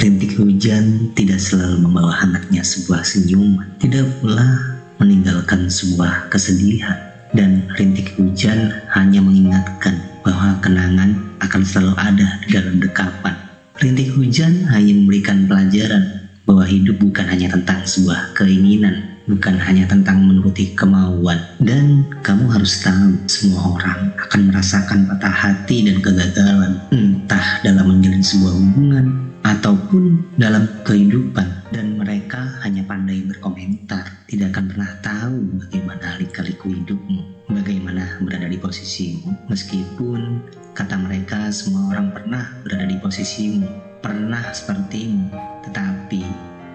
Rintik hujan tidak selalu membawa hangatnya sebuah senyuman, tidak pula meninggalkan sebuah kesedihan. Dan rintik hujan hanya mengingatkan bahwa kenangan akan selalu ada di dalam dekapan. Rintik hujan hanya memberikan pelajaran bahwa hidup bukan hanya tentang sebuah keinginan, bukan hanya tentang menuruti kemauan. Dan kamu harus tahu, semua orang akan merasakan patah hati dan kegagalan, entah dalam menjalin sebuah hubungan ataupun dalam kehidupan. Dan mereka hanya pandai berkomentar, tidak akan pernah tahu bagaimana lika-liku hidupmu, bagaimana berada di posisimu. Meskipun kata mereka semua orang pernah berada di posisimu, pernah sepertimu, tetapi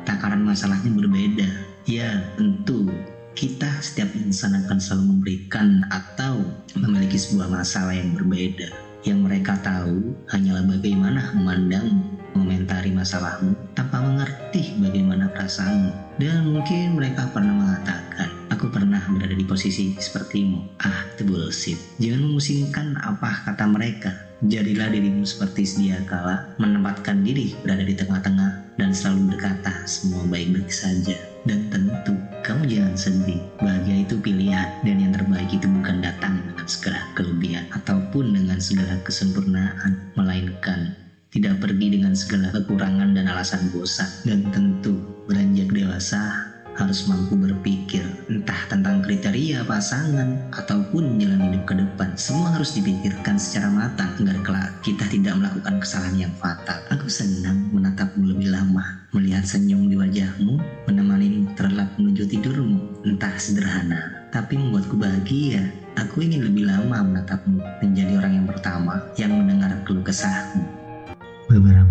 takaran masalahnya berbeda. Ya, tentu kita setiap insan akan selalu memberikan atau memiliki sebuah masalah yang berbeda. Yang mereka tahu hanyalah bagaimana memandang, mengomentari masalahmu tanpa mengerti bagaimana perasaanmu. Dan mungkin mereka pernah mengatakan, aku pernah berada di posisi sepertimu. Ah, itu bullshit. Jangan memusingkan apa kata mereka. Jadilah dirimu seperti sedia kala, menempatkan diri berada di tengah-tengah, dan selalu berkata semua baik-baik saja. Dan tentu, kamu jangan sedih. Bahagia itu pilihan, dan yang terbaik itu bukan datang dengan segala kelebihan ataupun dengan segala kesempurnaan, melainkan tidak pergi dengan segala kekurangan dan alasan bosan. Dan tentu, beranjak dewasa harus mampu berpikir entah tentang kriteria pasangan ataupun jalan hidup ke depan. Semua harus dipikirkan secara matang agar kelak kita tidak melakukan kesalahan yang fatal. Aku senang menatapmu lebih lama, melihat senyum di wajahmu, menemani terlelap menuju tidurmu. Entah sederhana, tapi membuatku bahagia. Aku ingin lebih lama menatapmu, menjadi orang yang pertama yang mendengar keluh kesahmu.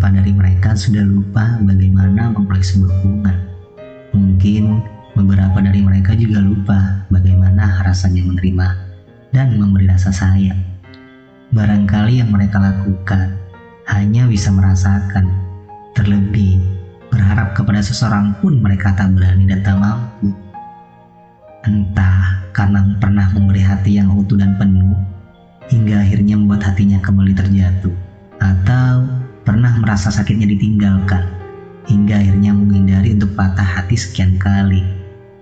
Beberapa dari mereka sudah lupa bagaimana memulai sebuah hubungan Mungkin beberapa dari mereka juga lupa bagaimana rasanya menerima dan memberi rasa sayang. Barangkali yang mereka lakukan hanya bisa merasakan, terlebih berharap kepada seseorang pun mereka tak berani dan tak mampu. Entah karena pernah memberi hati yang utuh dan penuh, hingga akhirnya membuat hatinya kembali terjatuh, atau pernah merasa sakitnya ditinggalkan, hingga akhirnya menghindari untuk patah hati sekian kali.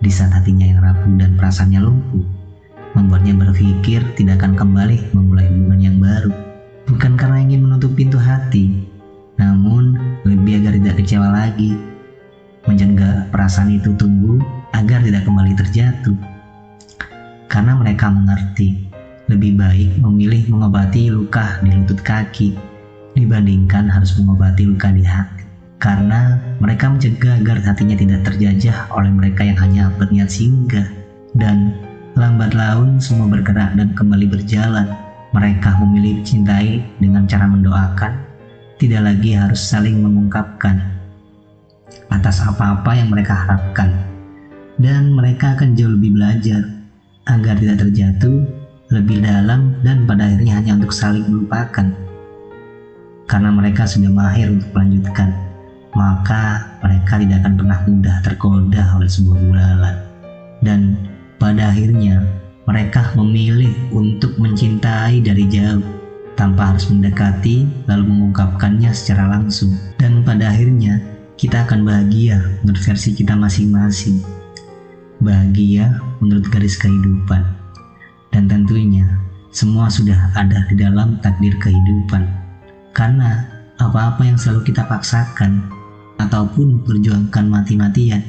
Di saat hatinya yang rapuh dan perasaannya lumpuh membuatnya berpikir tidak akan kembali memulai hubungan yang baru. Bukan karena ingin menutup pintu hati namun lebih agar tidak kecewa lagi. Mencegah perasaan itu tumbuh agar tidak kembali terjatuh. Karena mereka mengerti lebih baik memilih mengobati luka di lutut kaki dibandingkan harus mengobati luka di hati karena mereka mencegah agar hatinya tidak terjajah oleh mereka yang hanya berniat singgah dan lambat laun semua bergerak dan kembali berjalan. Mereka memilih cintai dengan cara mendoakan, tidak lagi harus saling mengungkapkan atas apa-apa yang mereka harapkan. Dan mereka akan jauh lebih belajar agar tidak terjatuh lebih dalam dan pada akhirnya hanya untuk saling melupakan. Karena mereka sudah mahir untuk melanjutkan maka mereka tidak akan pernah mudah tergoda oleh sebuah bulalan. Dan pada akhirnya mereka memilih untuk mencintai dari jauh tanpa harus mendekati lalu mengungkapkannya secara langsung. Dan pada akhirnya kita akan bahagia menurut versi kita masing-masing. Bahagia menurut garis kehidupan. Dan tentunya semua sudah ada di dalam takdir kehidupan. Karena apa-apa yang selalu kita paksakan ataupun perjuangkan mati-matian.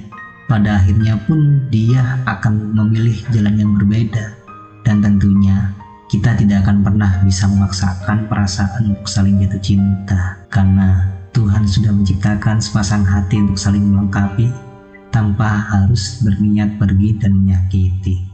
Pada akhirnya pun dia akan memilih jalan yang berbeda dan tentunya kita tidak akan pernah bisa memaksakan perasaan untuk saling jatuh cinta karena Tuhan sudah menciptakan sepasang hati untuk saling melengkapi tanpa harus berniat pergi dan menyakiti.